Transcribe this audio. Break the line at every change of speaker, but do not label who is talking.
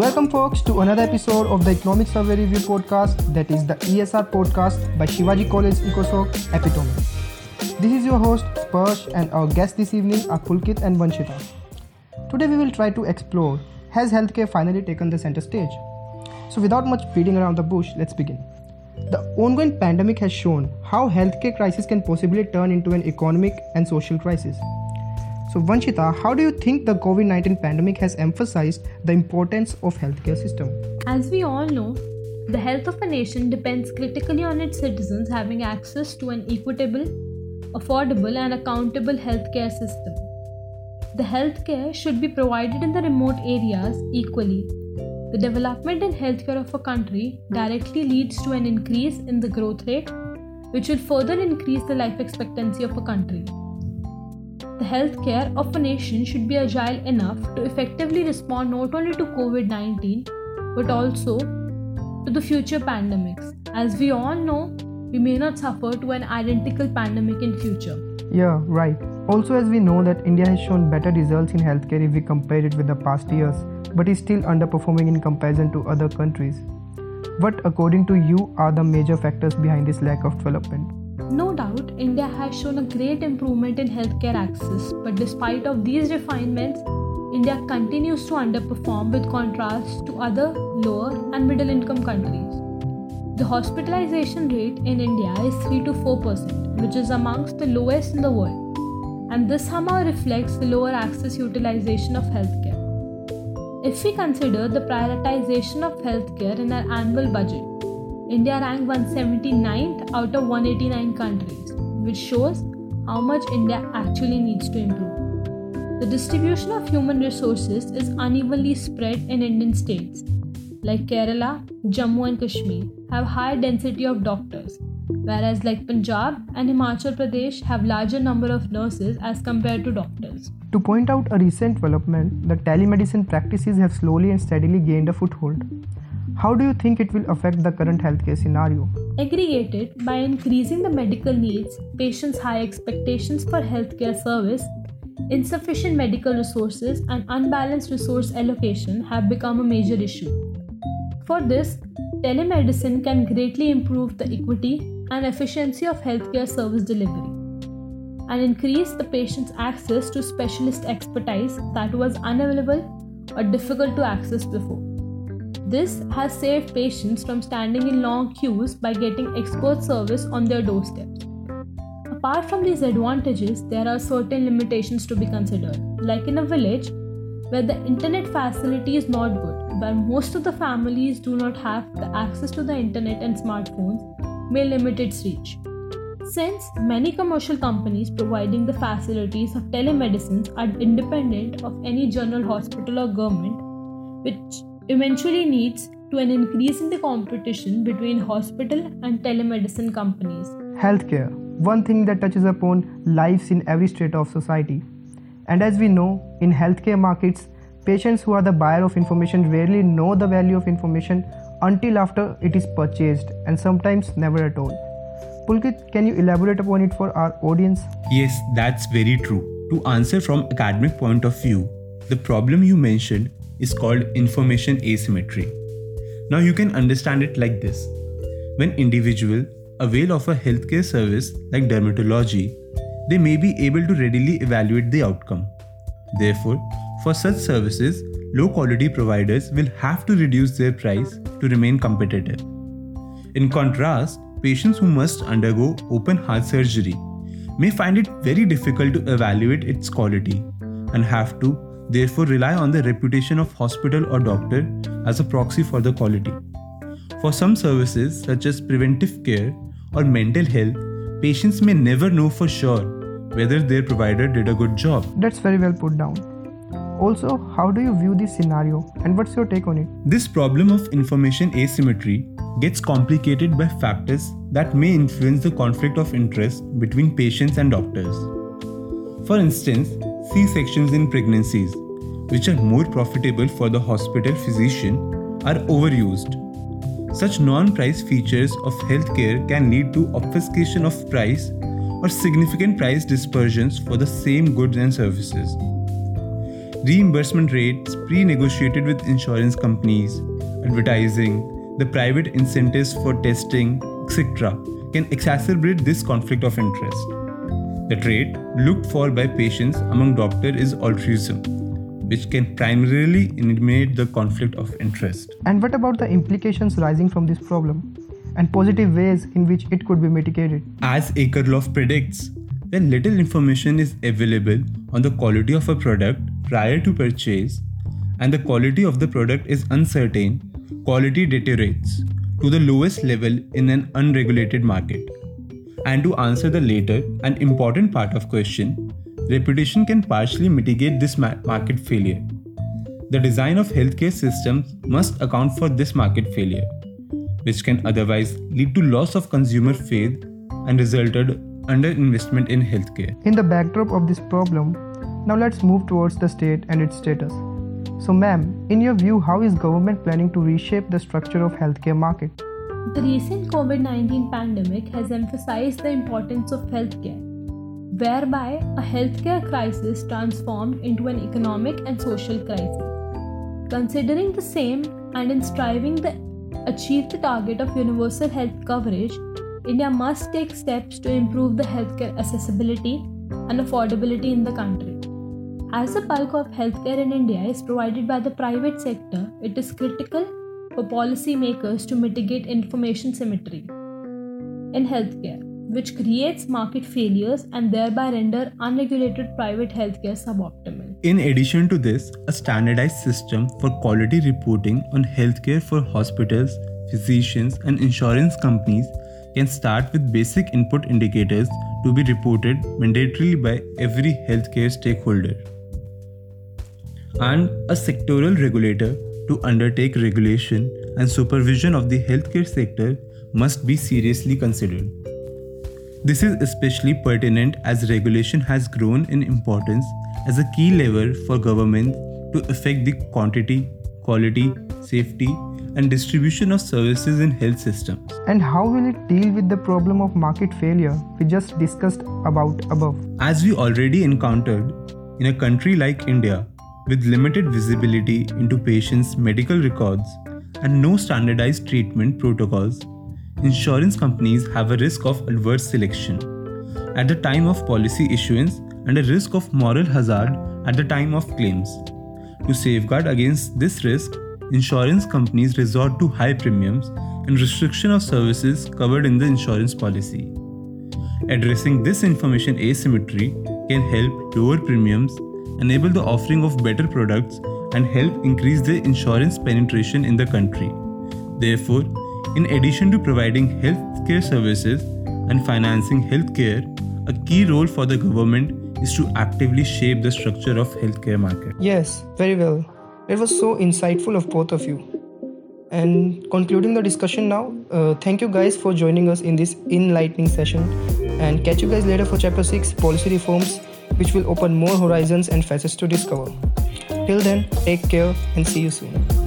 Welcome, folks, to another episode of the Economic Survey Review podcast, that is the ESR podcast by Shivaji College EcoSoc Epitome. This is your host, Sparsh, and our guests this evening are Pulkit and Vanshita. Today, we will try to explore has healthcare finally taken the center stage? So, without much beating around the bush, let's begin. The ongoing pandemic has shown how healthcare crisis can possibly turn into an economic and social crisis. So, Vanshita, how do you think the COVID 19 pandemic has emphasized the importance of healthcare system?
As we all know, the health of a nation depends critically on its citizens having access to an equitable, affordable, and accountable healthcare system. The healthcare should be provided in the remote areas equally. The development in healthcare of a country directly leads to an increase in the growth rate, which will further increase the life expectancy of a country. The healthcare of a nation should be agile enough to effectively respond not only to COVID 19 but also to the future pandemics. As we all know, we may not suffer to an identical pandemic in future.
Yeah, right. Also, as we know that India has shown better results in healthcare if we compare it with the past years, but is still underperforming in comparison to other countries. What, according to you, are the major factors behind this lack of development?
No doubt, India has shown a great improvement in healthcare access, but despite of these refinements, India continues to underperform with contrast to other lower and middle income countries. The hospitalization rate in India is 3 to 4%, which is amongst the lowest in the world, and this somehow reflects the lower access utilization of healthcare. If we consider the prioritization of healthcare in our annual budget, India ranked 179th out of 189 countries, which shows how much India actually needs to improve. The distribution of human resources is unevenly spread in Indian states. Like Kerala, Jammu and Kashmir have high density of doctors, whereas like Punjab and Himachal Pradesh have larger number of nurses as compared to doctors.
To point out a recent development, the telemedicine practices have slowly and steadily gained a foothold. How do you think it will affect the current healthcare scenario?
Aggregated by increasing the medical needs, patients' high expectations for healthcare service, insufficient medical resources, and unbalanced resource allocation have become a major issue. For this, telemedicine can greatly improve the equity and efficiency of healthcare service delivery and increase the patient's access to specialist expertise that was unavailable or difficult to access before. This has saved patients from standing in long queues by getting expert service on their doorsteps. Apart from these advantages, there are certain limitations to be considered, like in a village where the internet facility is not good, where most of the families do not have the access to the internet and smartphones, may limit its reach. Since many commercial companies providing the facilities of telemedicine are independent of any general hospital or government, which eventually leads to an increase in the competition between hospital and telemedicine companies.
Healthcare, one thing that touches upon lives in every strata of society. And as we know, in healthcare markets, patients who are the buyer of information rarely know the value of information until after it is purchased and sometimes never at all. Pulkit, can you elaborate upon it for our audience?
Yes, that's very true. To answer from academic point of view, the problem you mentioned is called information asymmetry. Now you can understand it like this. When individual avail of a healthcare service like dermatology, they may be able to readily evaluate the outcome. Therefore, for such services, low quality providers will have to reduce their price to remain competitive. In contrast, patients who must undergo open heart surgery may find it very difficult to evaluate its quality and have to therefore rely on the reputation of hospital or doctor as a proxy for the quality. For some services, such as preventive care or mental health, patients may never know for sure whether their provider did a good job.
That's very well put down. Also, how do you view this scenario and what's your take on it?
This problem of information asymmetry gets complicated by factors that may influence the conflict of interest between patients and doctors. For instance, C sections in pregnancies, which are more profitable for the hospital physician, are overused. Such non price features of healthcare can lead to obfuscation of price or significant price dispersions for the same goods and services. reimbursement rates pre negotiated with insurance companies, advertising, the private incentives for testing, etc., can exacerbate this conflict of interest. The trait looked for by patients among doctors is altruism, which can primarily eliminate the conflict of interest.
And what about the implications rising from this problem and positive ways in which it could be mitigated?
As Akerlof predicts, when little information is available on the quality of a product prior to purchase and the quality of the product is uncertain, quality deteriorates to the lowest level in an unregulated market. And to answer the later and important part of question, reputation can partially mitigate this ma- market failure. The design of healthcare systems must account for this market failure, which can otherwise lead to loss of consumer faith and resulted underinvestment in healthcare.
In the backdrop of this problem, now let's move towards the state and its status. So ma'am, in your view, how is government planning to reshape the structure of healthcare market?
The recent COVID 19 pandemic has emphasized the importance of healthcare, whereby a healthcare crisis transformed into an economic and social crisis. Considering the same and in striving to achieve the target of universal health coverage, India must take steps to improve the healthcare accessibility and affordability in the country. As the bulk of healthcare in India is provided by the private sector, it is critical for policymakers to mitigate information symmetry in healthcare, which creates market failures and thereby render unregulated private healthcare suboptimal.
In addition to this, a standardized system for quality reporting on healthcare for hospitals, physicians, and insurance companies can start with basic input indicators to be reported mandatorily by every healthcare stakeholder. And a sectoral regulator to undertake regulation and supervision of the healthcare sector must be seriously considered. This is especially pertinent as regulation has grown in importance as a key lever for governments to affect the quantity, quality, safety, and distribution of services in health systems.
And how will it deal with the problem of market failure we just discussed about above?
As we already encountered, in a country like India, with limited visibility into patients' medical records and no standardized treatment protocols, insurance companies have a risk of adverse selection at the time of policy issuance and a risk of moral hazard at the time of claims. To safeguard against this risk, insurance companies resort to high premiums and restriction of services covered in the insurance policy. Addressing this information asymmetry can help lower premiums, enable the offering of better products, and help increase the insurance penetration in the country. Therefore, in addition to providing healthcare services and financing healthcare, a key role for the government is to actively shape the structure of healthcare market.
Yes, very well. It was so insightful of both of you. And concluding the discussion now, uh, thank you guys for joining us in this enlightening session. And catch you guys later for chapter 6 policy reforms, which will open more horizons and facets to discover. Till then, take care and see you soon.